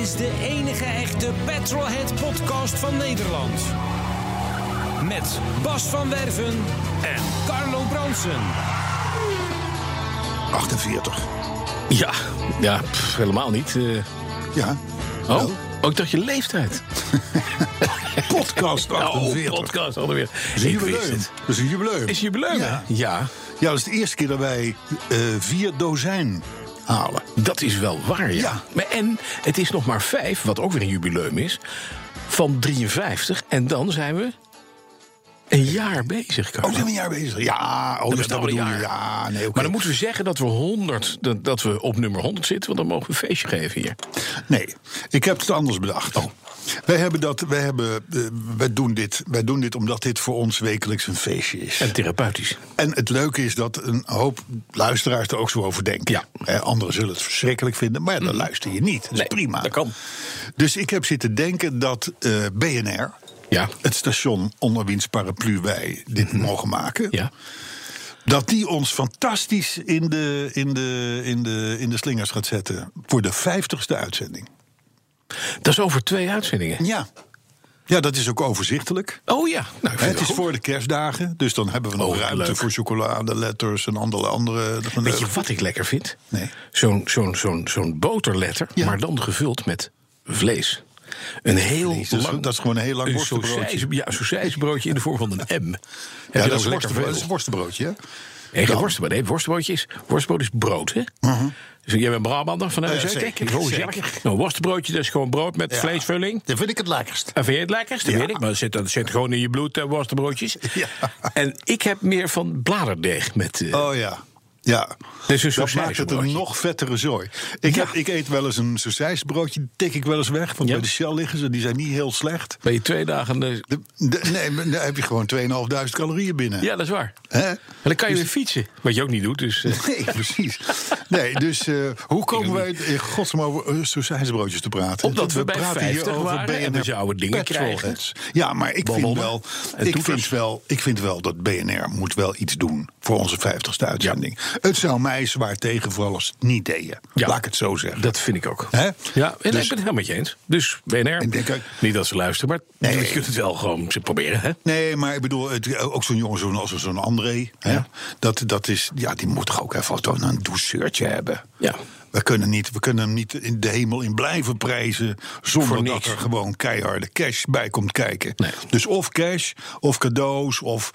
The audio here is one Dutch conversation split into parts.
Is de enige echte Petrolhead podcast van Nederland. Met Bas van Werven en Carlo Bronsen. 48. Ja, ja pff, helemaal niet. eh. Ja. oh, oh, ik dacht je leeftijd. Podcast Oh, 48. podcast alweer. Dat is een Ik wist jubileum. het. Dat is een jubileum. Is jubileum? hè? Ja. ja, Ja, dat is de eerste keer dat wij eh, vier dozijn halen. dat is wel waar, ja. Ja. Maar, en het is nog maar vijf, wat ook weer een jubileum is, van 53. En dan zijn we een jaar bezig, Carlo. Oh, zijn we een jaar bezig? Ja, oh, Dat dus dat bedoel je. jaar. Ja, nee. Maar dan moeten we zeggen dat we 100, dat, dat we op nummer 100 zitten, want dan mogen we een feestje geven hier. Nee, ik heb het anders bedacht. Wij, hebben dat, wij, hebben, eh, wij, doen dit, wij doen dit omdat dit voor ons wekelijks een feestje is. En therapeutisch. En het leuke is dat een hoop luisteraars er ook zo over denken. Ja. Mhm. Anderen zullen het verschrikkelijk vinden, maar ja, dan luister je niet. Dat is Nee, prima. dat kan. Dus ik heb zitten denken dat eh, BNR, Ja. het station onder wiens paraplu wij dit mogen maken, Ja. dat die ons fantastisch in de, in, de, in, de, in de slingers gaat zetten voor de vijftigste uitzending. Dat is over twee uitzendingen. Ja. Ja, dat is ook overzichtelijk. Oh ja, nou, Het is goed. voor de kerstdagen, dus dan hebben we nog Oh, ruimte leuk. voor chocolade, letters en andere. andere Weet je wat ik lekker vind? Nee. Zo'n zo'n zo'n zo'n boterletter, Ja. maar dan gevuld met vlees. Een heel Vlees, dat is- lang... dat is gewoon een heel lang een worstenbroodje. Ja, een sausijsbroodje in de vorm van een M. Ja, dat is, lekker dat is een worstenbroodje, hè? Nee, geen worstenbrood. Nee, worstenbroodje is, worstenbrood is brood, hè? Dus jij bent Brabander van huis zeker, zeker. gezellig. Nou, een worstenbroodje, dat is gewoon brood met vleesvulling. Dat vind ik het lekkerst. En vind je het lekkerst? Dat Ja. weet ik, maar dat zit, dat zit gewoon in je bloed, eh, worstenbroodjes. Ja. En ik heb meer van bladerdeeg met... eh, Oh ja. Ja, Dus een dat maakt het een nog vettere zooi. Ik, Ja. heb, ik eet wel eens een sausijsbroodje, tik ik wel eens weg. Want Ja. bij de Shell liggen ze, die zijn niet heel slecht. Ben je twee dagen... eh, De, de- nee, dan heb je gewoon 2.500 calorieën binnen. Ja, dat is waar. Hè? En dan kan je weer fietsen. Wat je ook niet doet, dus... eh, Nee, precies. Nee, dus eh, hoe komen wij in godsnaam over sausijsbroodjes te praten? Omdat we bij praten hier 50 waren en we zouden dingen petrolheads. Ja, maar ik vind, wel, ik, vind wel, ik vind wel dat BNR moet wel iets doen voor onze 50ste uitzending. Het zou mij zwaar tegenvallen als het niet deden. Ja. Laat ik het zo zeggen. Dat vind ik ook. Ja, en Dus- ik ben het helemaal met je eens. Dus BNR, Ik denk ook- niet dat ze luisteren, maar Nee. je kunt het wel gewoon proberen. Hè? Nee, maar ik bedoel, het, ook zo'n jongen zo'n, als zo'n André. Hè? Ja. Dat, dat is, ja, die moet toch ook even een douceurtje hebben. Ja. We kunnen, niet, we kunnen hem niet in de hemel in blijven prijzen. zonder dat er gewoon keiharde cash bij komt kijken. Nee. Dus of cash, of cadeaus, of.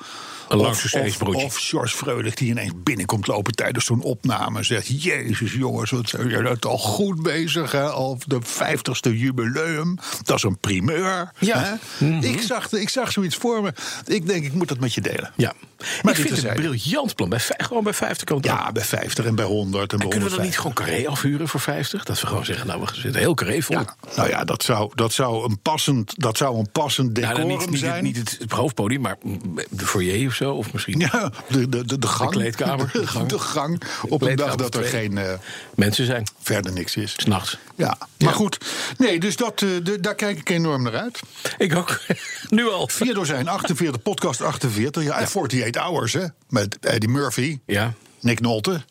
Een of, of, of George Freulich die ineens binnenkomt lopen tijdens zo'n opname. en Zegt: Jezus, jongens, wat zijn jullie dat al goed bezig? Hè? Al de 50ste jubileum. Dat is een primeur. Ja. Mhm. Ik, zag, ik zag zoiets voor me. Ik denk, ik moet dat met je delen. Ja. Maar ik vind het een briljant plan. Bij, gewoon bij 50 kan het. Ja, bij 50 en bij 100 en bij En kunnen we dan niet 150. gewoon afhuren voor 50? Dat we gewoon zeggen, nou, we zitten heel carré vol. Ja, nou ja, dat zou, dat zou een passend, dat zou een passend Nou, decorum dan niet, niet, zijn. niet het, het hoofdpodium, maar de foyer of zo. Of misschien ja, de, de, de, de gang. kleedkamer, de De gang. gang. op een dag dat er geen eh, mensen zijn. verder niks is. S'nachts. Ja, maar goed. Nee, dus dat, eh, de, daar kijk ik enorm naar uit. Ik ook. nu al. Vier dozijn, 48, podcast 48. Ja, en 48 Hours, hè. Met Eddie Murphy, Ja. Nick Nolte.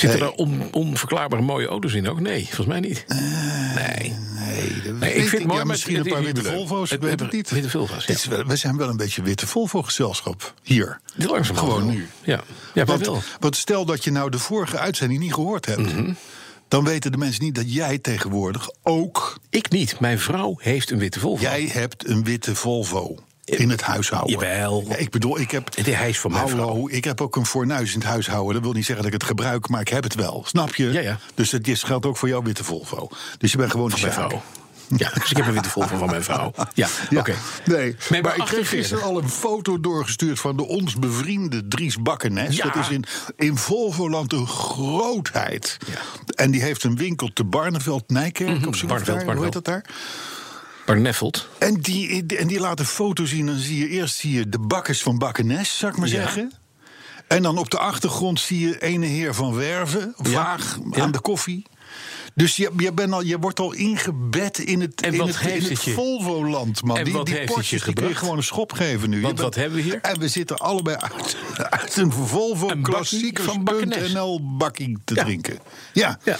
Zitten er on, onverklaarbare mooie auto's in ook? Nee, volgens mij niet. nee. Nee, dat Nee, ik vind het mooi, ja, maar misschien het een paar witte. Volvo's, ik Het- weet het- het niet. witte Volvo's, wel- we zijn wel een beetje witte Volvo-gezelschap hier. Langzaam Gewoon wel. nu. Ja, ja Want, wel. want stel dat je nou de vorige uitzending niet gehoord hebt... Mhm. dan weten de mensen niet dat jij tegenwoordig ook... Ik niet. Mijn vrouw heeft een witte Volvo. jij hebt een witte Volvo in het huishouden. Jawel. Ja, ik bedoel, ik heb... Het is van mijn Hallo, ik heb ook een fornuis in het huishouden. Dat wil niet zeggen dat ik het gebruik, maar ik heb het wel. Snap je? Ja, ja. Dus dat geldt ook voor jouw witte Volvo. Dus je bent gewoon Van de vrouw. Ja, dus ik heb een witte Volvo van mijn vrouw. Ja, Ja, oké. Nee, Nee, maar, maar ik kreeg 48. gisteren al een foto doorgestuurd van de ons bevriende Dries Bakkenes. Ja. Dat is in, in Volvoland een grootheid. En die heeft een winkel te Barneveld, Nijkerk. of zo, Mhm, Barneveld, daar, hoe heet dat daar? Barneffeld. En die, en die laat een foto zien. Dan zie je eerst zie je de bakkers van Bakkenes, zou ik maar Ja. zeggen. En dan op de achtergrond zie je ene heer van Werven, vaag Ja. aan de koffie. Dus je, je, bent al, je wordt al ingebed in het, in het, heeft in het het je- Volvo-land, man. En die wat die heeft het je Porsches die kun je gewoon een schop geven nu. Want bent- wat hebben we hier? En we zitten allebei uit, uit een Volvo Een klassiekers.nl bakkie te Ja. drinken. Ja. Ja.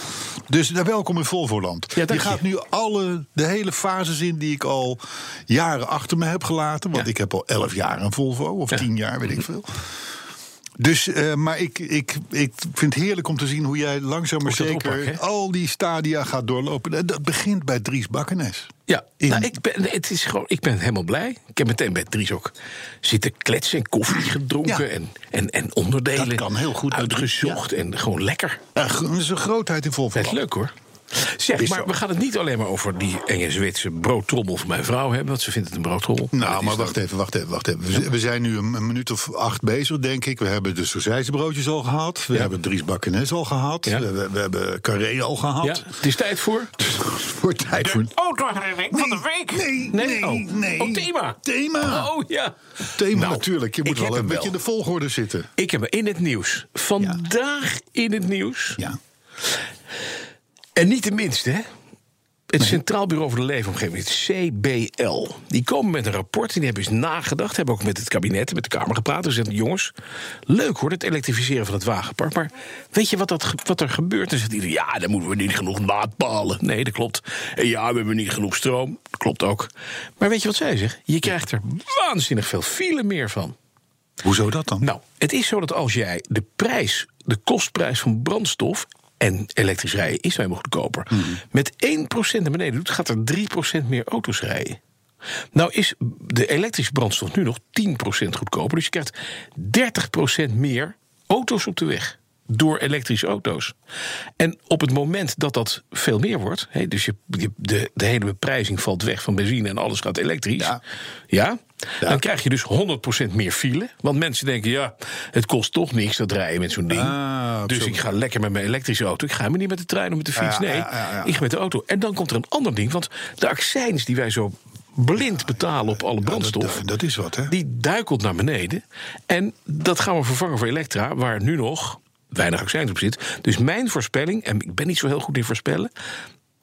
Dus welkom in Volvoland. Ja, je gaat nu alle, de hele fases in die ik al jaren achter me heb gelaten. Want ik heb al elf jaar een Volvo, of tien jaar, weet ik veel. Dus, eh, maar ik, ik, ik vind het heerlijk om te zien hoe jij langzaam maar zeker al die stadia gaat doorlopen. En Dat begint bij Dries Bakkenes. Ja, In- nou, ik, ben, het is gewoon, ik ben helemaal blij. Ik heb meteen bij Dries ook zitten kletsen en koffie gedronken. Ja. En, en, en onderdelen Dat kan heel goed uitgezocht. En gewoon lekker. Dat is een grootheid in Dat is Volvo. leuk hoor. Zeg, maar we gaan het niet alleen maar over die enge Zweedse broodtrommel van mijn vrouw hebben. Want ze vindt het een broodtrommel. Nou, maar wacht even, wacht even, wacht even. We, zijn nu een, een minuut of acht bezig, denk ik. We hebben de broodjes al gehad. We Ja. hebben Dries Bakkenes al gehad. Ja. We, we, we hebben Carré al gehad. Ja, het is tijd voor. Voor tijd voor... Autoherinnering van de week. Nee, Nee, nee, oh. nee. Oh, thema. Thema. Oh ja. Thema Nou, natuurlijk. Je moet wel een beetje in de volgorde zitten. Ik heb in het nieuws. Vandaag in het nieuws. Ja. En niet de minste, hè? Het Centraal Bureau voor de Leefomgeving, het CBL. Die komen met een rapport en die hebben eens nagedacht. Hebben ook met het kabinet en met de Kamer gepraat. En zeiden: jongens, leuk hoor, het elektrificeren van het wagenpark. Maar weet je wat, dat, wat er gebeurt? Dan zegt iedereen: ja, dan moeten we niet genoeg laadpalen. Nee, dat klopt. En ja, we hebben niet genoeg stroom. Dat klopt ook. Maar weet je wat zij zeggen? Je krijgt er waanzinnig veel file meer van. Hoezo dat dan? Nou, het is zo dat als jij de prijs, de kostprijs van brandstof en elektrisch rijden is nou helemaal goedkoper, met 1% naar beneden doet, gaat er 3% meer auto's rijden. Nou is de elektrische brandstof nu nog 10% goedkoper, dus je krijgt 30% meer auto's op de weg. Door elektrische auto's. En op het moment dat dat veel meer wordt, hè, dus je, je- de, de hele beprijzing valt weg van benzine en alles gaat elektrisch. Ja. Ja, dan krijg je dus 100% meer file. Want mensen denken, ja, het kost toch niks dat rijden met zo'n ding. Ah, dus ik ga lekker met mijn elektrische auto. Ik ga helemaal niet met de trein of met de fiets. Ja, nee, ik ga met de auto. En dan komt er een ander ding. Want de accijns die wij zo blind betalen op alle brandstof... dat, dat is wat, hè? die duikelt naar beneden. En dat gaan we vervangen voor Elektra, waar nu nog weinig accijns op zit. Dus mijn voorspelling, en ik ben niet zo heel goed in voorspellen...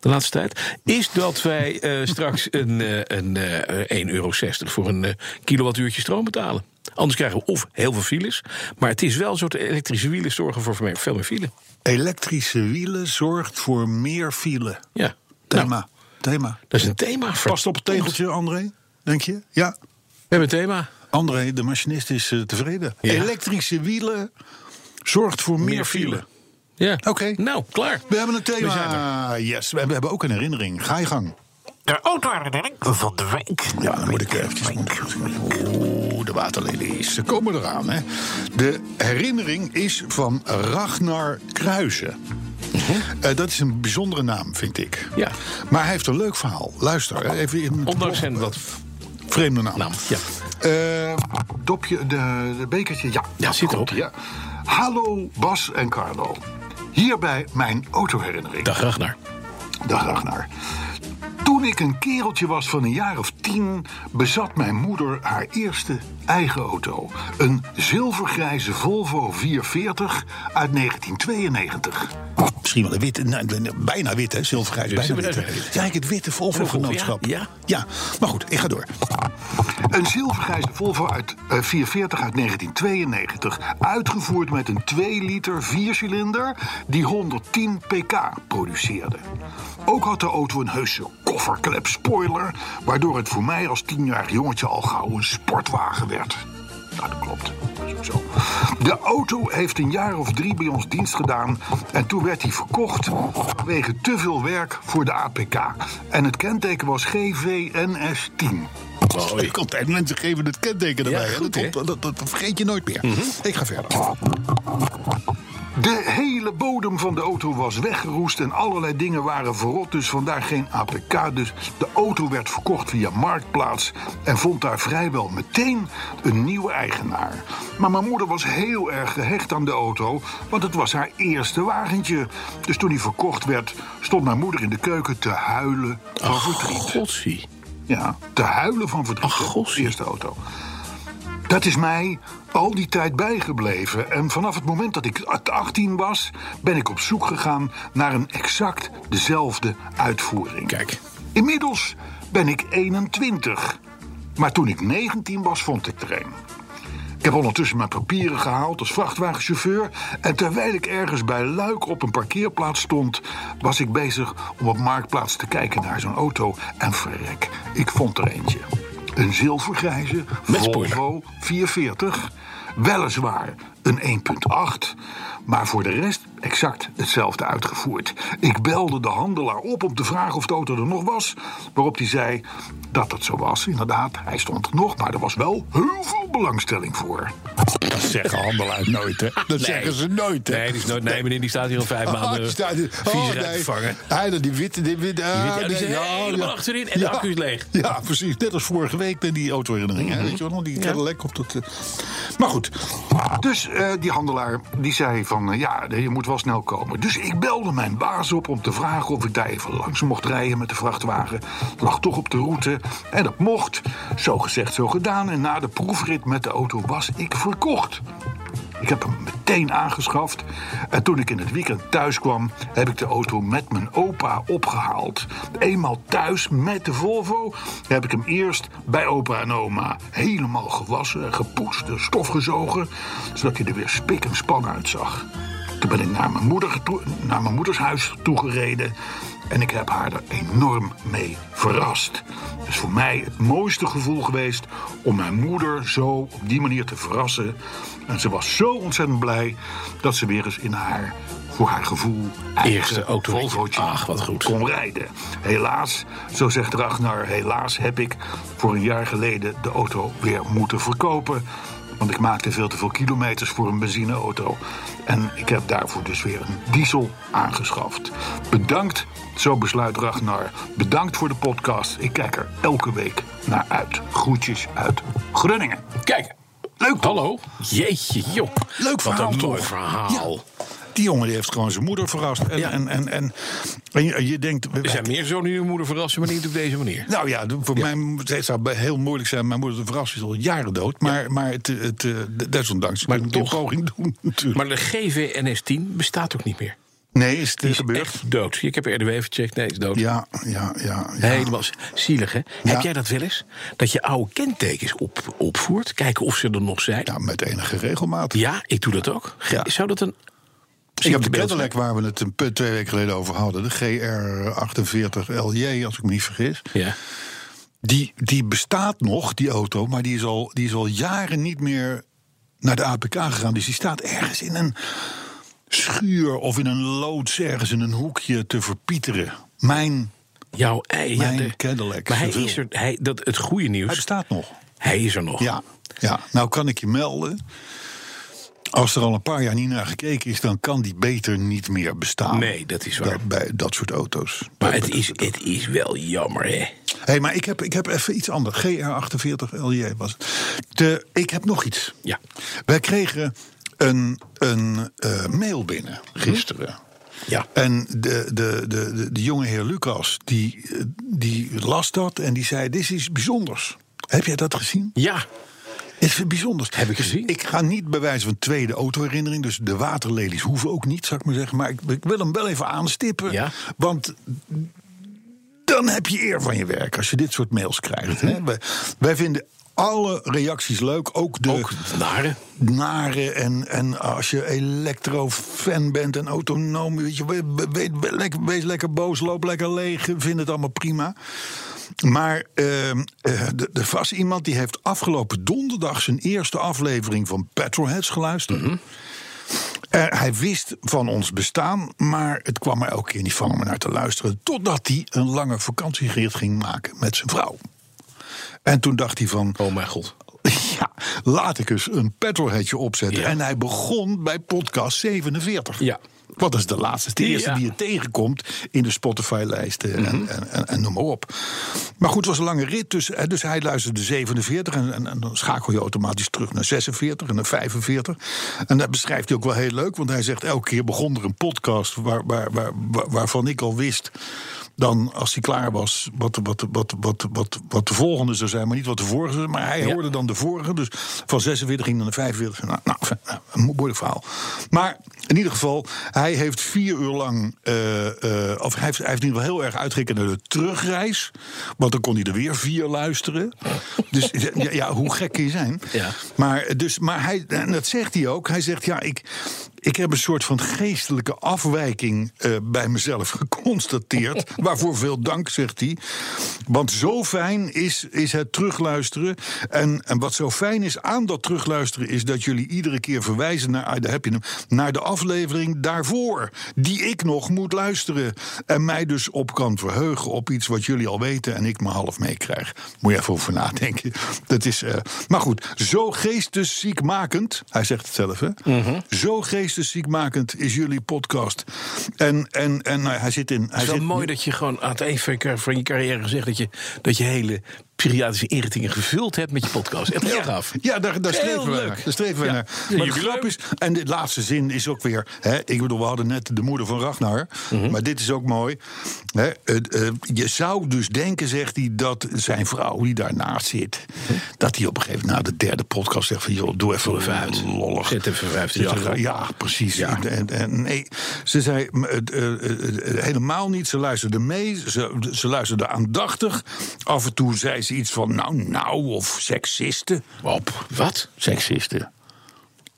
de laatste tijd, is dat wij eh, straks een, eh, een eh 1,60 euro voor een eh, kilowattuurtje stroom betalen. Anders krijgen we of heel veel files. Maar het is wel zo dat elektrische wielen zorgen voor veel meer- file. Elektrische wielen zorgt voor meer file. Ja. Thema. Nou, Thema. dat is een thema. Past op het tegeltje, André? Denk je? Ja. We hebben een thema. André, de machinist, is eh, tevreden. Ja. Elektrische wielen zorgt voor meer, Meer file. file. Ja. Oké. Nou, klaar. We hebben een We zijn thema. Yes, we hebben ook een herinnering. Ga je gang. De autoherinnering van de week. Ja, dan moet ik eventjes... Oeh, de waterlelies. Ze komen eraan, hè. De herinnering is van Ragnar Kruijsen. Eh, dat is een bijzondere naam, vind ik. Ja. Maar hij heeft een leuk verhaal. Luister, even in Ondanks zijn wat vreemde naam. naam. Ja. Eh, dopje, de, de bekertje, ja. Ja, zit erop. Ja. Hallo Bas en Carlo. Hierbij mijn autoherinnering. Dag Ragnar. Dag Ragnar. Toen ik een kereltje was van een jaar of tien, bezat mijn moeder haar eerste eigen auto. Een zilvergrijze Volvo 440 uit 1992. Misschien wel een witte, nou, bijna wit hè, zilvergrijs, bijna het wit. is Het witte Volvo-genootschap. Ja, ja. ja, maar goed, ik ga door. Een zilvergrijze Volvo uit eh, 440 uit 1992. Uitgevoerd met een 2 liter viercilinder die 110 pk produceerde. Ook had de auto een heuse kofferklep spoiler... waardoor het voor mij als tienjarig jongetje al gauw een sportwagen werd. Nou, dat klopt. Zo. De auto heeft een jaar of drie bij ons dienst gedaan... en toen werd hij verkocht vanwege te veel werk voor de APK. En het kenteken was GVNS10. Mooi. Ik altijd mensen geven het kenteken Ja, erbij. goed, dat? Mhm. dat, dat, dat vergeet je nooit meer. Ik ga verder. De hele bodem van de auto was weggeroest en allerlei dingen waren verrot, dus vandaar geen APK. Dus de auto werd verkocht via Marktplaats en vond daar vrijwel meteen een nieuwe eigenaar. Maar mijn moeder was heel erg gehecht aan de auto, want het was haar eerste wagentje. Dus toen hij verkocht werd, stond mijn moeder in de keuken te huilen van verdriet. Godsie. Ja, te huilen van verdriet. Ach, hè, gossie. Eerste auto. Dat is mij al die tijd bijgebleven. En vanaf het moment dat ik 18 was, ben ik op zoek gegaan naar een exact dezelfde uitvoering. Kijk. Inmiddels ben ik 21. Maar toen ik 19 was, vond ik er een. Ik heb ondertussen mijn papieren gehaald als vrachtwagenchauffeur. En terwijl ik ergens bij Luik op een parkeerplaats stond, was ik bezig om op marktplaats te kijken naar zo'n auto. En verrek, ik vond er eentje. Een zilvergrijze Met. Volvo 440. Weliswaar een 1.8, maar voor de rest exact hetzelfde uitgevoerd. Ik belde de handelaar op om te vragen of de auto er nog was. Waarop hij zei dat het zo was. Inderdaad, hij stond er nog, maar er was wel heel veel belangstelling voor. Dat zeggen handelaars nooit, hè? Dat zeggen ze nooit, hè? Nee, die, is nooit, nee, meneer, die staat hier al vijf Oh, maanden die staat hier- vies oh, nee. te vangen. Hij, dat die witte, die witte, ah, witte, ja, die nee, zit helemaal achterin en de accu is leeg. Ja, precies. Net als vorige week met die autoherinnering. hè, Weet je wel nog? Die Cadillac op dat... eh. Maar goed, Dus eh, die handelaar die zei van eh, ja, je moet wel snel komen. Dus ik belde mijn baas op om te vragen of ik daar even langs mocht rijden met de vrachtwagen. Lag toch op de route en dat mocht. Zo gezegd, zo gedaan. En na de proefrit met de auto was ik verkocht. Ik heb hem meteen aangeschaft. En toen ik in het weekend thuis kwam, heb ik de auto met mijn opa opgehaald. Eenmaal thuis met de Volvo heb ik hem eerst bij opa en oma helemaal gewassen, gepoetst, stof gezogen, zodat hij er weer spik en span uitzag. Toen ben ik naar mijn, moeder naar mijn moeders huis toegereden. En ik heb haar er enorm mee verrast. Het is voor mij het mooiste gevoel geweest om mijn moeder zo op die manier te verrassen. En ze was zo ontzettend blij dat ze weer eens in haar, voor haar gevoel, Eerste autootje. Volvootje Ach, wat goed. kon rijden. Helaas, zo zegt Ragnar, helaas heb ik voor een jaar geleden de auto weer moeten verkopen. Want ik maakte veel te veel kilometers voor een benzineauto. En ik heb daarvoor dus weer een diesel aangeschaft. Bedankt, zo besluit Ragnar. Bedankt voor de podcast. Ik kijk er elke week naar uit. Groetjes uit Groningen. Kijk. Leuk toch? Hallo. Jeetje, joh. leuk verhaal Wat een mooi verhaal. Ja. Die jongen die heeft gewoon zijn moeder verrast. En, Ja. en, en, en, en je, je denkt... Er zijn meer zonen die hun moeder verrassen, maar niet op deze manier. Nou ja, voor mij het zou heel moeilijk zijn. Mijn moeder te verrassen is al jaren dood. Maar, maar het, het, eh, desondanks. Maar toch een poging doen, natuurlijk. Maar de GVNS10 bestaat ook niet meer. nee, is het Die is gebeurd? echt dood. Ik heb RDW even gecheckt. Nee, is dood. Ja, ja, ja. ja. Helemaal zielig, hè? Ja. Heb jij dat wel eens? Dat je oude kentekens op, opvoert, kijken of ze er nog zijn? Ja, met enige regelmaat. Ja, ik doe dat ook. Ja. Zou dat een... Ik heb de Cadillac waar we het een twee weken geleden over hadden. De GR48 LJ, als ik me niet vergis. Ja. Die, die bestaat nog, die auto. Maar die is, al, die is al jaren niet meer naar de APK gegaan. Dus die staat ergens in een schuur of in een loods ergens in een hoekje te verpieteren. Mijn, Jouw ei. mijn ja, de- Cadillac. Maar hij is er. Hij, dat, het goede Hij nieuws. bestaat nog. Hij is er nog. Ja, ja, nou kan ik je melden. Als er al een paar jaar niet naar gekeken is, dan kan die beter niet meer bestaan. Nee, dat is waar. Dat- bij dat soort auto's. Maar het is, het is wel jammer, hè? hey, maar ik heb, ik heb even iets anders. GR48 LJ was het. De, ik heb nog iets. Ja. Wij kregen een, een eh, mail binnen gisteren. Ja. En de, de, de, de, de jonge heer Lucas, die, die las dat en die zei: Dit is iets bijzonders. Heb jij dat gezien? Ja. Het is bijzonders. Heb ik gezien. Ik ga niet bewijzen van tweede autoherinnering. Dus de waterlelies hoeven ook niet, zou ik maar zeggen. Maar ik, ik wil hem wel even aanstippen. Ja. Want dan heb je eer van je werk als je dit soort mails krijgt. Hè? Wij, wij vinden alle reacties leuk. Ook de Ook nare. nare. En, en als je elektro-fan bent en autonoom. Weet je, we- we- we- we- lekker- wees lekker boos, loop lekker leeg. Vind het allemaal prima. Maar ehm, eh, er was iemand die heeft afgelopen donderdag zijn eerste aflevering van Petrolheads geluisterd. Eh, hij wist van ons bestaan, maar het kwam er elke keer niet van om naar te luisteren. Totdat hij een lange vakantierit ging maken met zijn vrouw. En toen dacht hij van, Oh mijn god. ja, laat ik eens een petrolheadje opzetten. Ja. En hij begon bij podcast 47. Ja. Wat is de laatste? De eerste Ja. Mhm. die je tegenkomt in de Spotify-lijsten en, en, en, en noem maar op. Maar goed, het was een lange rit. Dus, hè, dus hij luisterde 47 en, en, en dan schakel je automatisch terug naar 46 en naar 45. En dat beschrijft hij ook wel heel leuk. Want hij zegt elke keer begon er een podcast waar, waar, waar, waar- waarvan ik al wist dan als hij klaar was, wat, wat, wat, wat, wat, wat de volgende zou zijn, maar niet wat de vorige. Maar hij Ja. hoorde dan de vorige, dus van 46 ging naar de 45. Nou, nou, enfin, nou, een moeilijk verhaal. Maar in ieder geval, hij heeft vier uur lang, eh, eh, of hij heeft, hij heeft in ieder geval heel erg uitgekeken naar de terugreis. Want dan kon hij er weer vier luisteren. Dus ja, ja, hoe gek kun je zijn? Ja. Maar, dus, maar hij, en dat zegt hij ook. Hij zegt, ja, ik, ik heb een soort van geestelijke afwijking eh, bij mezelf geconstateerd. waarvoor veel dank, zegt hij. Want zo fijn is, is het terugluisteren. En, en wat zo fijn is aan dat terugluisteren... is dat jullie iedere keer verwijzen naar, ah, daar heb je hem, naar de aflevering daarvoor. Die ik nog moet luisteren. En mij dus op kan verheugen op iets wat jullie al weten... en ik maar half meekrijg. Moet je even over nadenken. Dat is, eh, maar goed, zo geestesziekmakend... hij zegt het zelf, hè? Zo geestesziekmakend is jullie podcast. En, en, en nou, hij zit in... Hij Het is wel zit, mooi dat je gewoon aan het eind van je, car- van je carrière zegt dat je, dat je hele psychiatrische inrichtingen gevuld hebt met je podcast. Echt heel gaaf. Ja, daar, daar Heel streven we leuk. naar. Daar streven we Ja. naar. Maar de grap is, en de laatste zin is ook weer... Hè, ik bedoel, we hadden net de moeder van Ragnar. Mhm. Maar dit is ook mooi. Hè, eh, je zou dus denken, zegt hij, dat zijn vrouw die daarnaast zit... Dat hij op een gegeven moment na de derde podcast zegt van... joh, doe even, even uit. lollig. Zet even 15 Zet jaar er- op. Ja, precies. Ja. En, en, nee, ze zei eh, eh, helemaal niet. Ze luisterde mee, ze, ze luisterde aandachtig. Af en toe zei iets van nou, nou, of seksisten. Op. Wat? Seksisten.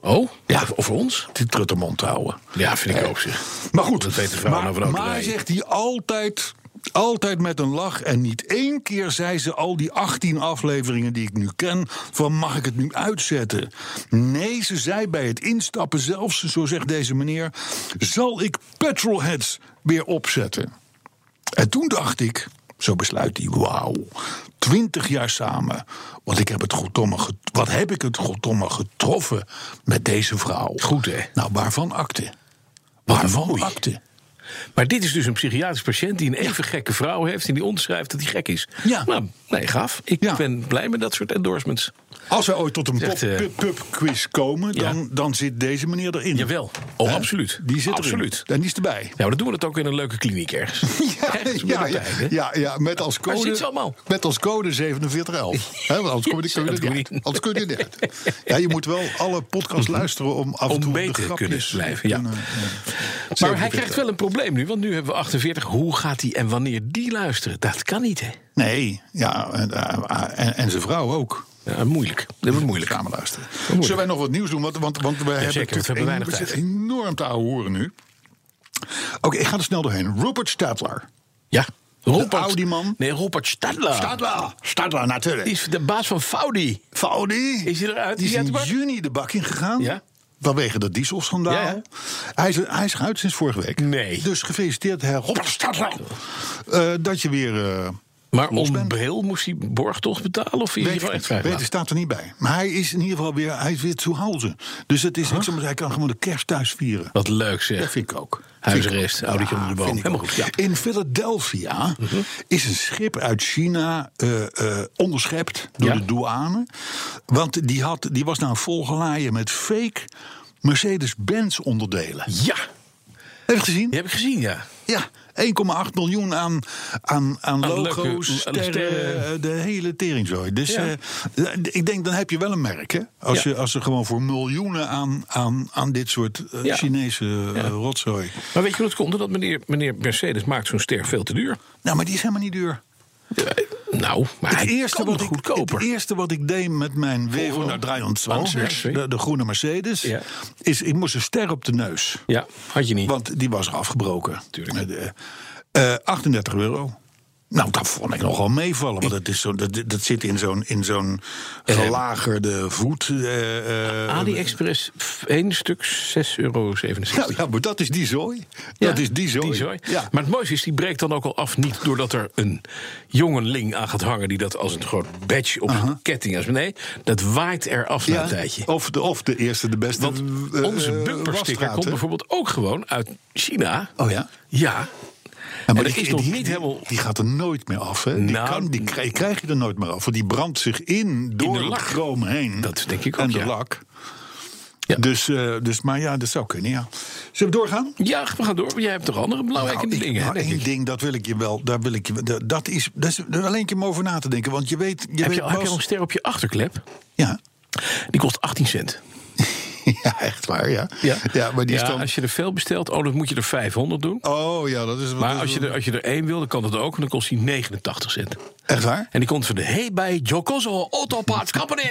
Oh? Ja. Over, ons? Die truttermond houden. Ja, vind ik ook zeg. Maar goed, Dat weten vrouwen maar, over de maar zegt hij altijd, altijd met een lach. En niet één keer zei ze al die 18 afleveringen die ik nu ken... van mag ik het nu uitzetten? Nee, ze zei bij het instappen zelfs, zo zegt deze meneer... zal ik Petrolheads weer opzetten? En toen dacht ik, zo besluit hij, wauw, twintig jaar samen. Want ik heb het goddomme wat heb ik het goddomme getroffen met deze vrouw. Goed, hè? Nou, waarvan akte? Wat Waarvan akte? Maar dit is dus een psychiatrisch patiënt die een even gekke vrouw heeft... en die onderschrijft dat hij gek is. Ja. Nou, nee, gaaf. Ik Ja. ben blij met dat soort endorsements. Als we ooit tot een eh, pub-quiz komen, ja. dan, dan zit deze meneer erin. Jawel. Oh, absoluut. Die zit Absoluut. erin. En die is erbij. Ja, maar dan doen we het ook in een leuke kliniek ergens. Ja, ja, ja, ja, met als code, met als code 4711. Hè, want anders kom je, kun je Dat er niet je uit. Anders kun je niet uit. Ja, je moet wel alle podcasts luisteren om af en toe beter de te kunnen blijven, ja. kunnen, Maar hij krijgt wel een probleem nu, want nu hebben we 48. Hoe gaat hij en wanneer die luisteren? Dat kan niet, hè? Nee, ja, en, eh, en, en zijn vrouw ook. Ja, moeilijk. Dat wordt moeilijk. Samen luisteren. moeilijk. Zullen wij nog wat nieuws doen? Want, want, want we hebben, zeker, want we hebben natuurlijk weinig tijd. enorm te horen nu. Oké, ik ga er snel doorheen. Rupert Stadler. Ja. Rupert, Audi-man? Nee, Rupert Stadler. Stadler, Stadler natuurlijk. Is de baas van Faudi. Faudi. Is hij eruit? Die Is is in uit de bak? juni de bak ingegaan. Ja. Vanwege dat dieselschandaal. Ja, ja. Hij, is, hij is eruit sinds vorige week. Nee. Dus gefeliciteerd, Herr Rupert Stadler. Eh, dat je weer... eh, Maar om bril moest hij borgtocht betalen? Of hij Weet, gewoon echt weet, staat er niet bij. Maar hij is in ieder geval weer, hij is weer Hause. Dus het is, maar zeggen, hij kan gewoon de kerst thuis vieren. Wat leuk Dat zeg. vind ik ook. Huisarrest. Audietje onder de boom. Helemaal goed, ja. Mhm. In Philadelphia is een schip uit China eh, onderschept door Ja. de douane. Want die, had, die was nou volgelaaien met fake Mercedes-Benz onderdelen. Ja, Heb je gezien? die heb ik gezien, ja. Ja, 1,8 miljoen aan, aan, aan Aan logo's, leuke- sterren, sterren. eh, de hele teringzooi. Dus Ja. eh, ik denk, dan heb je wel een merk, hè? Als, Ja. je, als er gewoon voor miljoenen aan, aan, aan dit soort eh, Ja. Chinese eh, rotzooi... Maar weet je wat het komt? Dat meneer, meneer Mercedes maakt zo'n ster veel te duur. Nou, maar die is helemaal niet duur. Ja, nou, maar Het eerste, wat ik, goedkoper. het eerste wat ik deed met mijn 23, Oh, sorry. de, de groene Mercedes, Ja. is ik moest een ster op de neus. Ja, had je niet. Want die was er afgebroken. Tuurlijk. Eh, eh, 38 euro. Nou, dat vond ik nogal meevallen. Want het is zo, dat, dat zit in zo'n, in zo'n gelagerde voet. eh, eh, AliExpress, pff, één stuk 6,67 euro. nou, ja, maar dat is die zooi. Ja, dat is die zooi. die zooi. Ja. Maar het mooiste is, die breekt dan ook al af. Niet doordat er een jongeling aan gaat hangen... die dat als een groot badge op zijn ketting has. Nee, dat waait er af na een tijdje. Of, de, of de eerste, de beste. Want eh, onze eh, bumpersticker komt bijvoorbeeld ook gewoon uit China. Oh ja? Ja. Ja, En die, dat is nog die- niet die- helemaal- Die gaat er nooit meer af. Hè? Die, Nou, kan, die krijg, krijg je er nooit meer af. Want die brandt zich in door de het lak. chroom heen. Dat denk ik En ook, de ja. lak. Ja. Dus, eh, dus, maar ja, dat zou kunnen, ja. Zullen we doorgaan? Ja, we gaan door. Jij hebt toch andere belangrijke Nou, dingen, denk één ding, dat wil ik je wel. Daar wil ik je, dat- is, dat is alleen een keer om over na te denken. Want je weet. Je Heb weet je, heb je Bas- al een ster op je achterklep? ja. Die kost 18 cent. ja, echt waar, ja. ja maar die Ja, is dan. als je er veel bestelt, oh, dan moet je er 500 doen. Oh ja, dat is. Maar dat als is- je, er, als je er één wil, dan kan dat ook. En dan kost die 89 cent. Echt waar? En die komt van de Hey bij Jokoso Auto Parts Company.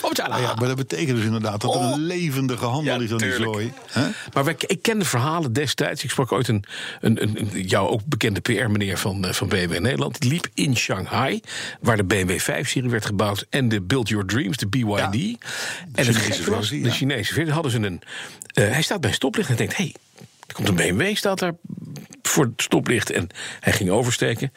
Opzala. Nou ja, maar dat betekent dus inderdaad dat er Oh. een levendige handel Ja, is aan die zooi. Hè? Maar wij, ik ken de verhalen destijds. Ik sprak ooit een, een, een, een jou ook bekende PR-meneer van, eh, van BMW Nederland. Die liep in Shanghai, waar de BMW 5-serie werd gebouwd. En de Build Your Dreams, de BYD. en het Chinese was, de ja. Chinese hadden ze een... eh, hij staat bij stoplicht en denkt... hé, hey, er komt een BMW, staat daar voor het stoplicht. En hij ging oversteken.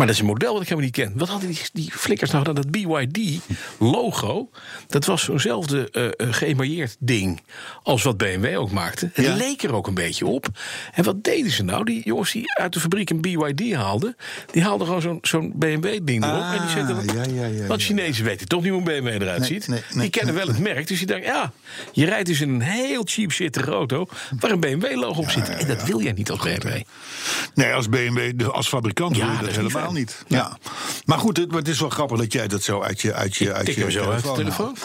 Maar dat is een model wat ik helemaal niet ken. Wat hadden die, die flikkers nou gedaan? Dat BYD-logo, dat was zo'nzelfde eh, geëmailleerd ding... als wat BMW ook maakte. Het Ja. leek er ook een beetje op. En wat deden ze nou? Die jongens die uit de fabriek een BYD haalden... die haalden gewoon zo'n zo'n BMW-ding erop. Ah, en die zetten ja, ja, ja, Want. Chinezen weten toch niet hoe een BMW eruit Nee, ziet. nee, nee, die kennen wel het merk. Dus die denken, ja, je rijdt dus in een heel cheap zittige auto... waar een BMW-logo op zit. En dat wil jij niet als BMW. Nee, als BMW, als fabrikant Ja, wil je dat dat helemaal niet. Ja. Maar goed, het, maar het is wel grappig dat jij dat zo uit je, uit je, uit je zo uit de telefoon.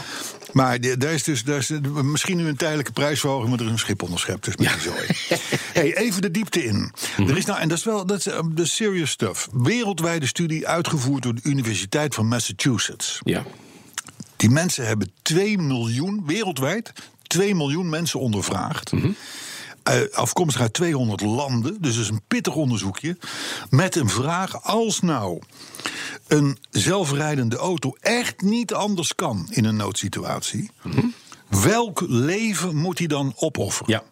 Maar daar is dus daar is misschien nu een tijdelijke prijsverhoging, maar er is een schip onderschept. Dus met zooi. hey, even de diepte in. Mhm. Er is nou, en dat is wel dat is, eh, de serious stuff. Wereldwijde studie uitgevoerd door de Universiteit van Massachusetts. Ja. Die mensen hebben 2 miljoen, wereldwijd, 2 miljoen mensen ondervraagd. Eh, afkomstig uit 200 landen, dus is een pittig onderzoekje. Met een vraag: als nou een zelfrijdende auto echt niet anders kan in een noodsituatie, welk leven moet hij dan opofferen? Ja.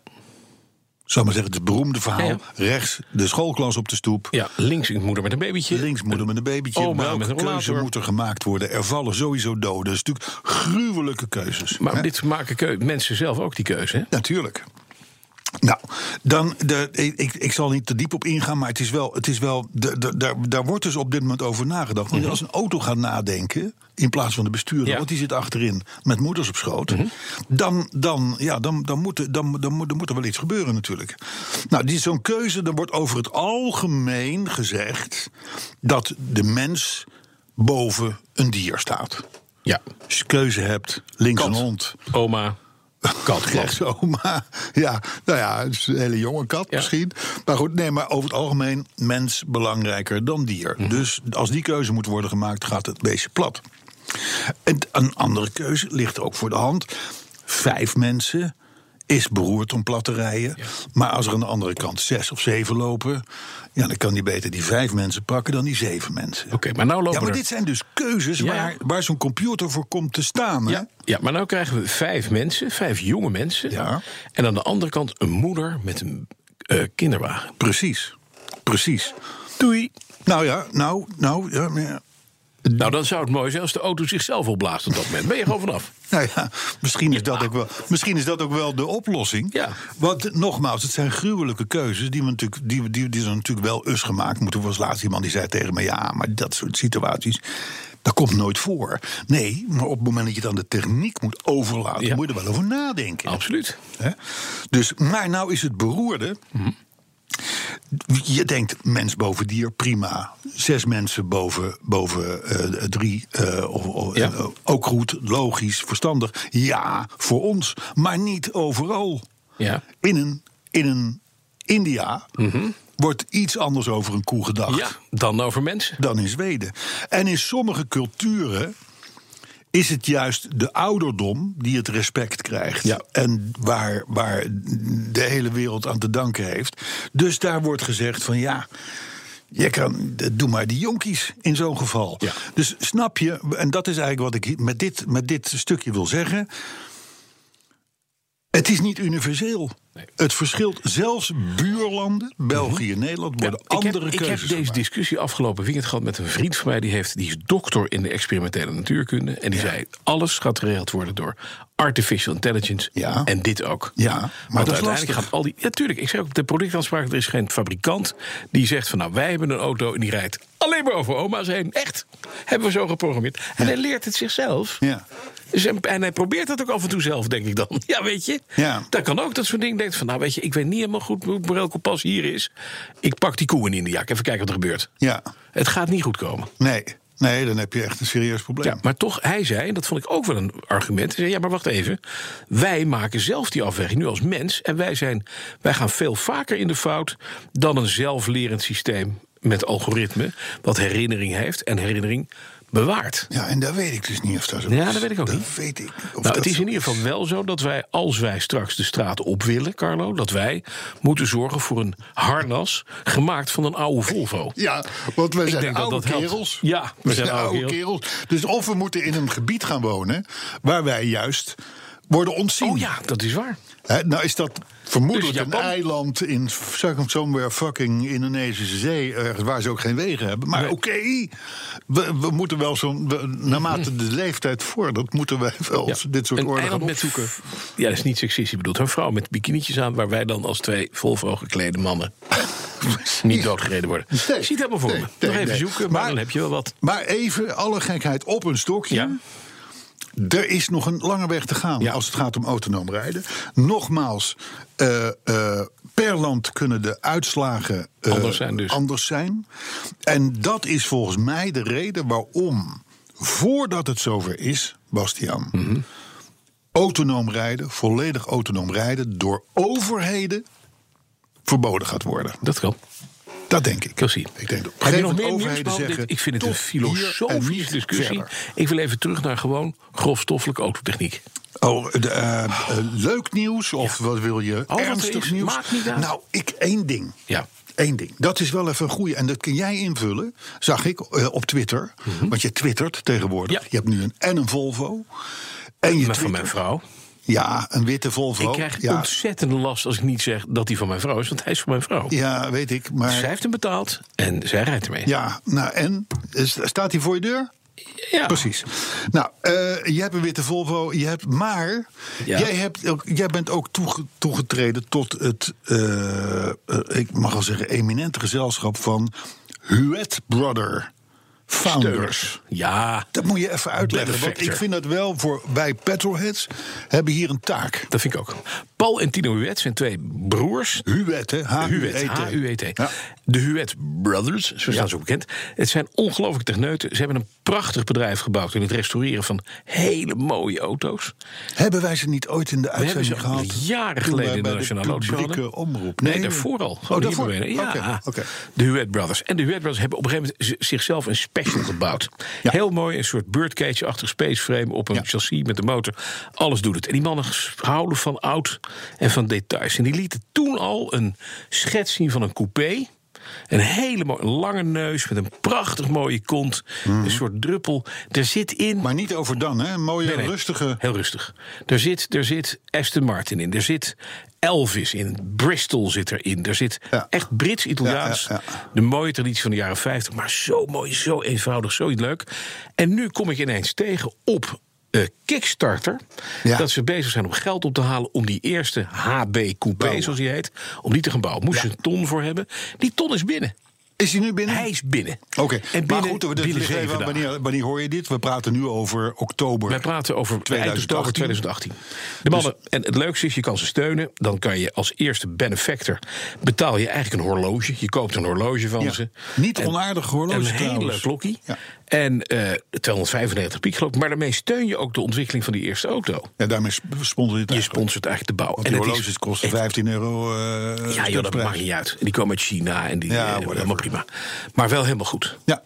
Zou maar zeggen, het beroemde verhaal: Ja, rechts de schoolklas op de stoep. ja, links een moeder met een babytje. Links moeder met een babytje. Oma Welke met een keuze moet er gemaakt worden? Er vallen sowieso doden. Dat is natuurlijk gruwelijke keuzes. Maar hè? dit maken mensen zelf ook die keuze, hè? Natuurlijk. Nou, dan, de, ik, ik zal niet te diep op ingaan, maar het is wel, het is wel de, de- daar, daar wordt dus op dit moment over nagedacht. Want als een auto gaat nadenken, in plaats van de bestuurder, Ja. want die zit achterin met moeders op schoot, dan, dan, ja, dan, dan, moet, er- dan, dan, moet, dan moet er wel iets gebeuren natuurlijk. Nou, die zo'n keuze, dan wordt over het algemeen gezegd dat de mens boven een dier staat. Ja. Als je keuze hebt, links Kat. een hond, Oma, kat, kat. oma. Ja, nou ja, het is een hele jonge kat Ja. misschien. Maar goed, nee, maar over het algemeen mens belangrijker dan dier. Mhm. Dus als die keuze moet worden gemaakt, gaat het beestje plat. En een andere keuze ligt ook voor de hand. Vijf mensen is beroerd om plat te rijden. Maar als er aan de andere kant zes of zeven lopen... Ja, dan kan die beter die vijf mensen pakken dan die zeven mensen. Oké, maar nou lopen Ja, maar er... dit zijn dus keuzes Ja. waar, waar zo'n computer voor komt te staan. Hè? Ja, ja, maar nou krijgen we vijf mensen, vijf jonge mensen. Ja. En aan de andere kant een moeder met een eh, kinderwagen. Precies, precies. Doei. Nou ja, nou, nou, ja, maar ja. Nou, dan zou het mooi zijn als de auto zichzelf opblaast op dat moment. Ben je gewoon vanaf. Nou ja, misschien is, dat ook wel, misschien is dat ook wel de oplossing. Ja. Want nogmaals, het zijn gruwelijke keuzes. Die, we natuurlijk, die, die, die zijn natuurlijk wel us gemaakt. Moeten was laatst iemand die zei tegen me: ja, maar dat soort situaties. Dat komt nooit voor. Nee, maar op het moment dat je dan de techniek moet overlaten, Ja. moet je er wel over nadenken. Absoluut. Dus, maar nou is het beroerde. Je denkt mens boven dier, prima. Zes mensen boven, boven eh, drie, eh, of, Ja. eh, ook goed, logisch, verstandig. Ja, voor ons, maar niet overal. Ja. In een, in een India wordt iets anders over een koe gedacht Ja, dan over mensen. dan in Zweden. En in sommige culturen is het juist de ouderdom die het respect krijgt. Ja. En waar, waar de hele wereld aan te danken heeft. Dus daar wordt gezegd van ja. Je kan, doe maar die jonkies in zo'n geval. Ja. Dus snap je, en dat is eigenlijk wat ik met dit, met dit stukje wil zeggen. Het is niet universeel. Nee. Het verschilt zelfs buurlanden, België en Nederland, worden Mhm. ik heb, andere ik heb keuzes deze discussie afgelopen weekend gehad met een vriend van mij. Die, heeft, die is dokter in de experimentele natuurkunde. En die zei: alles gaat geregeld worden door artificial intelligence. Ja. En dit ook. Ja, maar Want dat uiteindelijk lastig. gaat al die. Ja, tuurlijk. Ik zei ook op de productaanspraak: er is geen fabrikant die zegt van nou, wij hebben een auto en die rijdt alleen maar over oma's heen. Echt. Hebben we zo geprogrammeerd. En hij leert het zichzelf. Ja. Dus, en hij probeert dat ook af en toe zelf, denk ik dan. Ja, weet je? Ja. Dat kan ook, dat soort dingen. Denkt van, nou weet je, ik weet niet helemaal goed hoe Borrell Kompas hier is. Ik pak die koeien in de jak, even kijken wat er gebeurt. Ja, Het gaat niet goed komen. nee. Nee, dan heb je echt een serieus probleem. Ja, maar toch, hij zei, en dat vond ik ook wel een argument. Hij zei, ja, maar wacht even. Wij maken zelf die afweging nu als mens. En wij, zijn, wij gaan veel vaker in de fout dan een zelflerend systeem met algoritme. Wat herinnering heeft en herinnering bewaart. Ja, en daar weet ik dus niet of dat zo Ja, is. dat weet ik ook dat niet. weet ik niet of Nou, dat het is in ieder geval wel zo dat wij, als wij straks de straat op willen, Carlo, dat wij moeten zorgen voor een harnas gemaakt van een oude Volvo. Ja, want wij Ik zijn dat oude helpt. kerels. Ja, we zijn oude kerels. Dus of we moeten in een gebied gaan wonen waar wij juist worden ontzien. Oh ja, dat is waar. Nou is dat vermoedelijk Dus een eiland in somewhere fucking Indonesische zee, ergens waar ze ook geen wegen hebben. Maar Nee. oké, we, we moeten wel zo'n, naarmate de leeftijd vordert, moeten wij wel Ja. dit soort orde gaan opzoeken. Ja, dat is niet seksistisch bedoeld. Een vrouw met bikinietjes aan, waar wij dan als twee Volvo geklede mannen niet doodgereden worden. Nee. Ik zie het helemaal voor Nee, me. Nog even zoeken, maar, Maar- dan heb je wel wat. Maar even alle gekheid op een stokje. Ja. Er is nog een lange weg te gaan Ja. als het gaat om autonoom rijden. Nogmaals, eh, eh, per land kunnen de uitslagen eh, Anders zijn dus. anders zijn. En dat is volgens mij de reden waarom, voordat het zover is, Bastiaan, Mhm. autonoom rijden, volledig autonoom rijden, door overheden verboden gaat worden. Dat kan. Dat denk ik. Ik denk dat Heb je nog meer nieuws? zeggen. dit? Ik vind het een filosofische discussie. verder. Ik wil even terug naar gewoon grofstoffelijke autotechniek. Oh, de, eh, leuk nieuws of wat wil je? er Ernstig nieuws? maakt niet uit. Nou, ik één ding. Ja. Eén ding. Dat is wel even een goeie. En dat kun jij invullen, zag ik eh, op Twitter. Want je twittert tegenwoordig. Mhm. Ja. Je hebt nu een en een Volvo. En je Maar van mijn vrouw. Ja, een witte Volvo. Ik krijg ja, ontzettende last als ik niet zeg dat hij van mijn vrouw is. Want hij is van mijn vrouw. ja, weet ik. Maar Zij heeft hem betaald en zij rijdt ermee. ja, nou en? Is- Staat hij voor je deur? Ja. Precies. Nou, eh, je hebt een witte Volvo, je hebt, maar Ja. jij, hebt ook, jij bent ook toege- toegetreden tot het, eh, eh, ik mag wel zeggen, eminente gezelschap van Huet Brother Founders. Steuners. Ja, Dat moet je even uitleggen, want ik vind dat wel voor wij petrolheads hebben hier een taak. dat vind ik ook. Paul en Tino Huet zijn twee broers. Huet, hè? Huet. De Huet Brothers, zo staan ze ook bekend. Het zijn ongelooflijke techneuten. Ze hebben een prachtig bedrijf gebouwd in het restaureren van hele mooie auto's. Hebben wij ze niet ooit in de We hebben uitzending ze gehad? jaren toen geleden in de Nationale hadden. omroep. Nee, daarvoor al. Oh, daarvoor? Ja, Oké, oké. de Huet Brothers. En de Huet Brothers hebben op een gegeven moment zichzelf een special gebouwd. Ja. Heel mooi, een soort birdcage-achtig spaceframe op een Ja. chassis met de motor. Alles doet het. En die mannen houden van oud en van details. En die lieten toen al een schets zien van een coupé. Een hele mooie, lange neus met een prachtig mooie kont. Een soort druppel. Er zit in... Mhm. Maar niet over dan, hè? Een mooie, Nee, nee, rustige... Heel rustig. Er zit, er zit Aston Martin in. Er zit Elvis in. Bristol zit erin. Er zit Ja. echt Brits-Italiaans. Ja, ja, De mooie traditie van de jaren 50. Maar zo mooi, zo eenvoudig, zo leuk. En nu kom ik ineens tegen op eh, Kickstarter. Ja. Dat ze bezig zijn om geld op te halen om die eerste HB Coupé, Bouwen. zoals die heet, om die te gaan bouwen. Moest je een ton voor hebben. Die ton is binnen. Is hij nu binnen? Hij is binnen. Oké, En maar goed, we dus even, wanneer, wanneer hoor je dit? We praten nu over oktober. Wij praten over eind 2018. oktober 2018. De mannen, en het leukste is, je kan ze steunen. Dan kan je als eerste benefactor betaal je eigenlijk een horloge. Je koopt een horloge van Ja. ze. Niet En- onaardig horloge Een hele klokkie. Ja. En eh 295 piek geloof ik. Maar daarmee steun je ook de ontwikkeling van die eerste auto. Ja, daarmee sp- sponsor je het Je eigenlijk. sponsort eigenlijk de bouw. Want die het is- horloges kosten het- 15 euro. eh, Ja, joh, dat maakt niet uit. En die komen uit China en die Ja, eh, helemaal prima. Maar wel helemaal goed. Ja,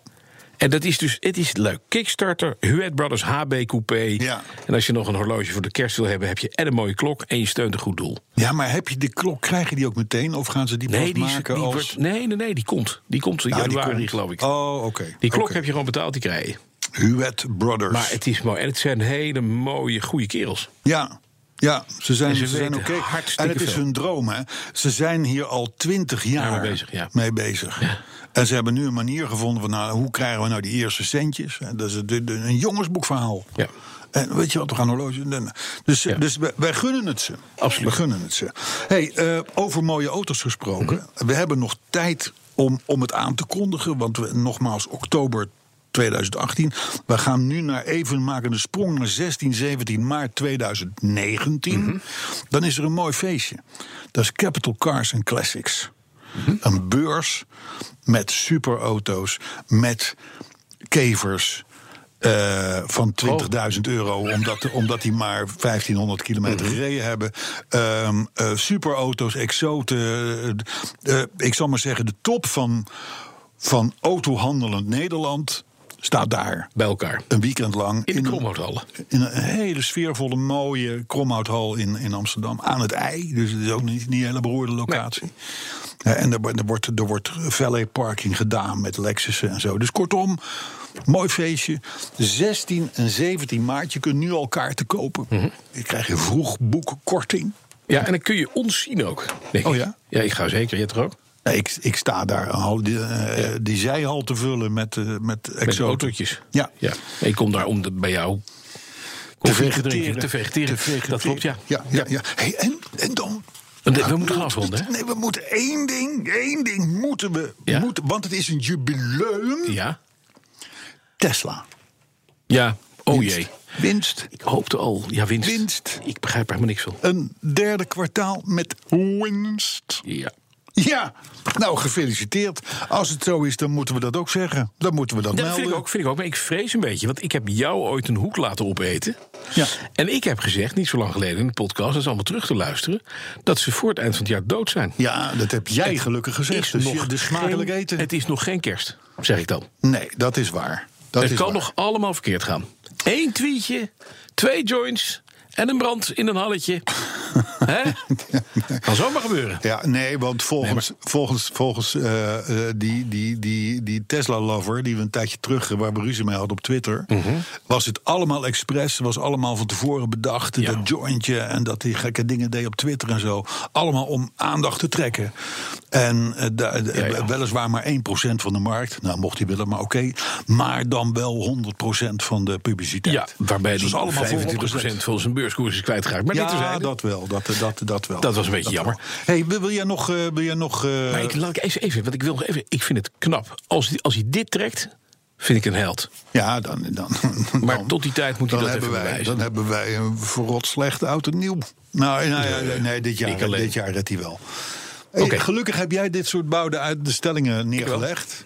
En dat is dus, het is leuk. Kickstarter, Huet Brothers HB Coupé. Ja. En als je nog een horloge voor de kerst wil hebben, heb je en een mooie klok en je steunt een goed doel. ja, maar heb je de klok, krijg je die ook meteen? Of gaan ze die pas Nee, die, maken die als... wordt, nee, nee, nee, die komt. Die komt in Ja, die januari, komt. geloof ik. Oh, oké. Die klok heb je gewoon betaald, die krijg je. Huet Brothers. Maar het is mooi. En het zijn hele mooie, goede kerels. Ja, ja ze zijn, ze ze zijn oké. En het is hun droom, hè. Ze zijn hier al twintig jaar mee bezig, ja. mee bezig. En ze hebben nu een manier gevonden van... Nou, hoe krijgen we nou die eerste centjes? En Dat is een, jongensboekverhaal. Ja. En weet je wat, we gaan horloge... Dus, Ja. dus wij, wij gunnen het ze. Absoluut. We gunnen het ze. Hey, eh, over mooie auto's gesproken. Mhm. We hebben nog tijd om, om het aan te kondigen. Want we, nogmaals, oktober 2018. We gaan nu naar even maken de sprong naar 16, 17 maart 2019. Dan is er een mooi feestje. Dat is Capital Cars and Classics. Een beurs met superauto's, met kevers. eh, van 20.000 euro, omdat, omdat die maar 1500 kilometer gereden hebben. Ehm, eh, superauto's, exoten. eh, ik zal maar zeggen, de top van, van autohandelend Nederland staat daar. Bij elkaar. Een weekend lang. In de een- Kromhouthallen. in een hele sfeervolle, mooie Kromhouthal in, in Amsterdam. Aan het ei. Dus het is ook niet, niet een hele beroerde locatie. En er, wordt- er wordt, er wordt valet parking gedaan met Lexussen en zo. Dus kortom, mooi feestje. 16 en 17 maart. Je kunt nu al kaarten kopen. Mhm. Je krijgt je vroeg boekkorting. Ja, en dan kun je ons zien ook. denk Oh ik. ja? Ja, ik ga zeker. Je toch ook? Ik, ik sta daar al die, eh, die zijhal te vullen met, eh, met autootjes. Ja. ja. Ik kom daar om de, bij jou Te vegeteren. Te vegeteren. Dat klopt, ja. Ja, ja, ja. Hey, en, en dan We moeten gaan afronden, hè? Nee, we moeten één ding, één ding moeten we. Ja? Moeten, want het is een jubileum. Ja. Tesla. Ja. Oh Winst. jee. Winst. Ik hoopte al. Ja, winst. Winst. Ik begrijp er helemaal niks van. Een derde kwartaal met winst. Ja. Ja, nou gefeliciteerd. Als het zo is, dan moeten we dat ook zeggen. Dan moeten we dat Dat melden. vind ik ook, vind ik ook. Maar ik vrees een beetje, want ik heb jou ooit een hoek laten opeten. Ja. En ik heb gezegd, niet zo lang geleden in de podcast, dat is allemaal terug te luisteren, dat ze voor het eind van het jaar dood zijn. Ja, dat heb jij gelukkig gezegd. Is Dus nog dus smakelijk geen- eten. Het is nog geen kerst, zeg ik dan. Nee, dat is waar. Dat het is kan waar. nog allemaal verkeerd gaan. Eén tweetje, twee joints en een brand in een halletje. Hè? Kan zomaar gebeuren. Ja, nee, want volgens, volgens, volgens eh, eh, die, die, die, die Tesla-lover... die we een tijdje terug, eh, waar we ruzie mee hadden op Twitter... Mhm. was het allemaal expres, was allemaal van tevoren bedacht... Ja. dat jointje en dat hij gekke dingen deed op Twitter en zo. Allemaal om aandacht te trekken. En da- da- Ja, ja. weliswaar maar 1% van de markt. Nou, mocht hij willen, maar oké. Maar dan wel 100% van de publiciteit. Ja, waarbij Dus die dat is allemaal 25% vooropgezet. van zijn beurskoers is kwijtgeraakt. Maar dit Ja, dat wel. Dat, dat, dat wel. Dat was een beetje jammer. Hey, wil, wil jij nog... eh, wil jij nog eh, Maar ik, laat ik even, even, want ik wil nog even. Ik vind het knap. Als, hij- als hij dit trekt, vind ik een held. Ja, dan, dan, Maar dan- tot die tijd moet hij dat hebben even wij, bewijzen. Dan hebben wij een verrot slecht oud en nieuw. Nou, nou ja, nee, nee, dit, jaar, dit jaar redt hij wel. Hey. Gelukkig heb jij dit soort bouden uit de stellingen neergelegd.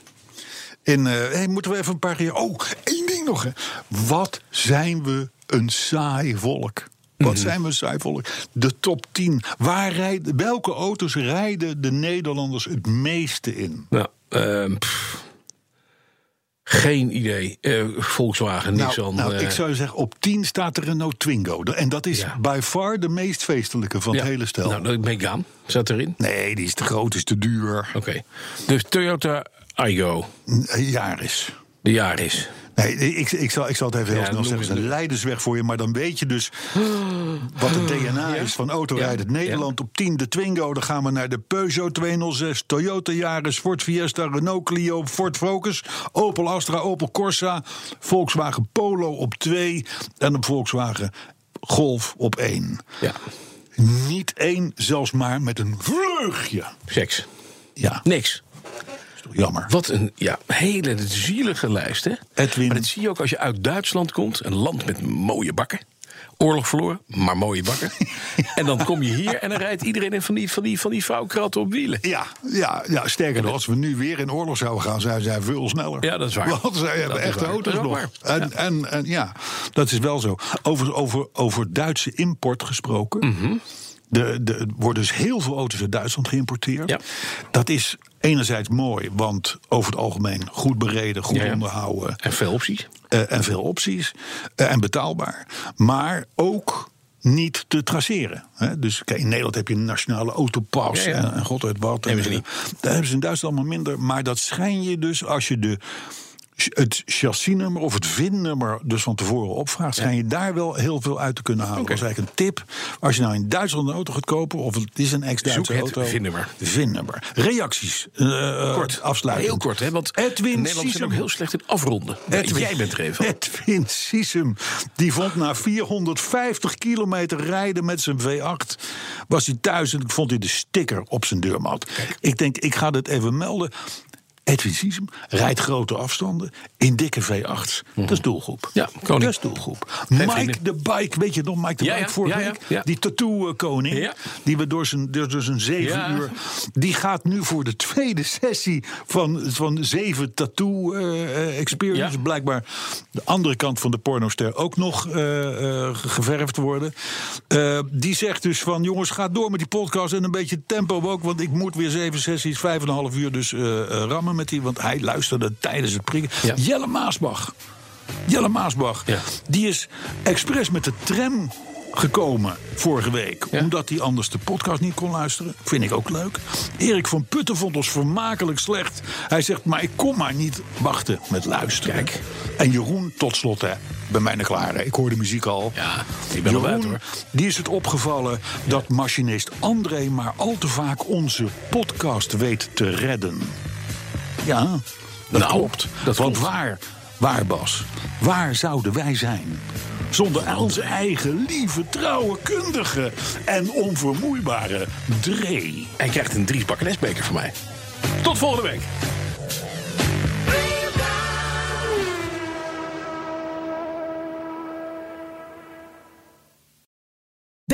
In, eh, hey, moeten we even een paar keer... Oh, één ding nog. Hè. Wat zijn we een saai volk. Wat Mhm. zijn we een saai volk. De top 10. Waar rijden, welke auto's rijden de Nederlanders het meeste in? Nou, ehm, geen idee. Eh, Volkswagen, Nissan. Nou, eh, ik zou zeggen, op 10 staat de Renault Twingo. En dat is Ja. by far de meest feestelijke van ja. het hele stel. Nou, de Megane zat erin. nee, die is te groot, is te duur. Oké. Dus Toyota Aygo, Een jaar is. de Yaris. Nee, ik, ik, zal, ik zal het even heel snel zeggen. Het is een leidersweg voor je. Maar dan weet je dus wat het DNA is van autorijdend Ja. Nederland. Op 10 de Twingo. Dan gaan we naar de Peugeot 206, Toyota Yaris, Ford Fiesta, Renault Clio, Ford Focus, Opel Astra, Opel Corsa, Volkswagen Polo op 2 en een Volkswagen Golf op 1. Ja, Niet één, zelfs maar met een vleugje. seks. Ja, Niks. Is toch jammer. Wat een ja, hele zielige lijst, hè? Edwin. Maar dat zie je ook als je uit Duitsland komt. Een land met mooie bakken. Oorlog verloren, maar mooie bakken. en dan kom je hier en dan rijdt iedereen in van die, van die, van die vrouwkratten op wielen. Ja, ja, ja, sterker nog, als we nu weer in oorlog zouden gaan, zijn zij veel sneller. Ja, dat is waar. Want zij hebben echte auto's nog. En, en, en ja, dat is wel zo. Over, over, over Duitse import gesproken. Mhm. Er worden dus heel veel auto's uit Duitsland geïmporteerd. Ja. Dat is enerzijds mooi, want over het algemeen goed bereden, goed Ja, ja. onderhouden. En veel opties. eh, en veel opties eh, en betaalbaar. Maar ook niet te traceren. Hè? Dus kijk, in Nederland heb je een nationale autopas. En, en god weet wat. Hebben ze En, niet. eh, Daar hebben ze in Duitsland allemaal minder. Maar dat schijn je dus als je de het chassisnummer of het VIN-nummer dus van tevoren opvraagt, schijn je daar wel heel veel uit te kunnen halen. Dat is eigenlijk een tip. Als je nou in Duitsland een auto gaat kopen, of het is een ex-Duitse Zoek het auto. VIN-nummer. VIN-nummer. Reacties. eh, Kort. Afsluiten. Heel kort, hè? Want Edwin Nederlanders zijn Sisem. ook heel slecht in afronden. Jij bent er even. Edwin die vond na 450 kilometer rijden met zijn V8... was hij thuis en vond hij de sticker op zijn deurmat. Ik denk, ik ga dit even melden. Edwin Siesem rijdt grote afstanden in dikke V8's. Dat is doelgroep. Ja, koning. Dat is doelgroep. Geen Mike vrienden. de Bike, weet je nog Mike de Ja, Bike ja, vorige ja, week? Die tattoo-koning, die we door zijn, door, zijn zeven uur... Die gaat nu voor de tweede sessie van, van zeven tattoo-experience... Blijkbaar de andere kant van de pornoster ook nog eh, eh, geverfd worden. Eh, die zegt dus van, jongens, ga door met die podcast... en een beetje tempo ook, want ik moet weer zeven sessies... vijf en een half uur dus eh, met die... want hij luisterde tijdens het prikken. Ja. Jelle Maasbach. Jelle Maasbach. Ja. Die is expres met de tram gekomen vorige week. Ja. Omdat hij anders de podcast niet kon luisteren. Vind ik ook leuk. Erik van Putten vond ons vermakelijk slecht. Hij zegt, maar ik kon maar niet wachten met luisteren. Kijk. En Jeroen, tot slot, hè, bij mij klaar. hè. Ik hoor de muziek al. Ja, ik ben al Jeroen, uit, hoor. Die is het opgevallen dat machinist André maar al te vaak onze podcast weet te redden. Ja, dat Nou, klopt. dat Want klopt. waar, waar Bas, waar zouden wij zijn? Zonder onze eigen lieve, trouwe, kundige en onvermoeibare Dree. Hij krijgt een Dries Bakkenesbeker van mij. Tot volgende week.